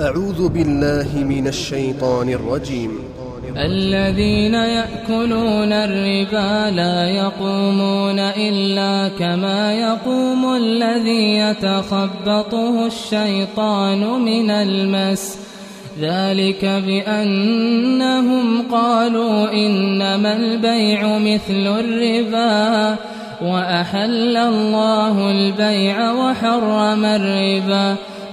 أعوذ بالله من الشيطان الرجيم. الذين يأكلون الربا لا يقومون إلا كما يقوم الذي يتخبطه الشيطان من المس. ذلك بأنهم قالوا إنما البيع مثل الربا وأحل الله البيع وحرم الربا.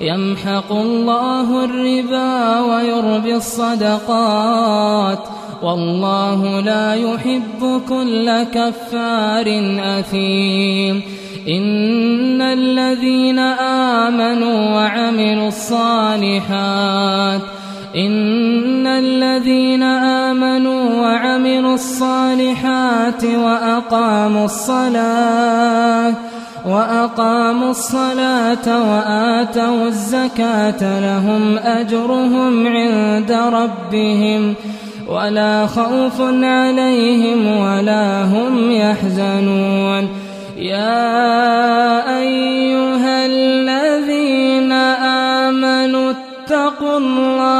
يمحق الله الربا ويربي الصدقات والله لا يحب كل كفار أثيم. إن الذين آمنوا وعملوا الصالحات إن الذين آمنوا وعملوا الصالحات وأقاموا الصلاة وأقاموا الصلاة وآتوا الزكاة لهم أجرهم عند ربهم ولا خوف عليهم ولا هم يحزنون. يا أيها الذين آمنوا اتقوا الله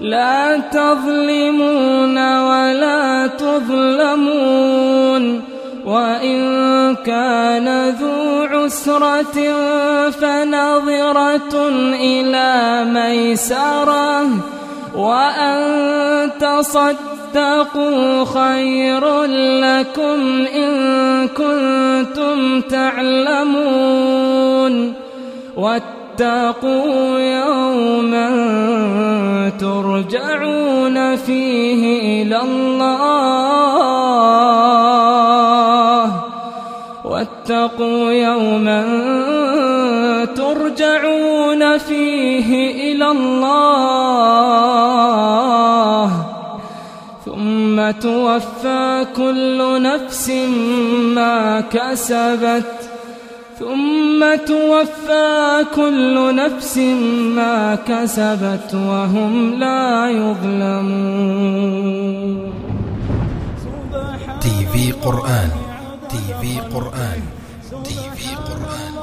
لا تظلمون ولا تظلمون وإن كان ذو عسرة فنظرة إلى ميسرة وأن تصدقوا خير لكم إن كنتم تعلمون واتقوا يوما ترجعون فيه إلى الله. واتقوا يوما ترجعون فيه إلى الله. ثم توفى كل نفس ما كسبت. ثم توفى كل نفس ما كسبت وهم لا يظلمون. تي في قرآن تي في قرآن تي في قرآن.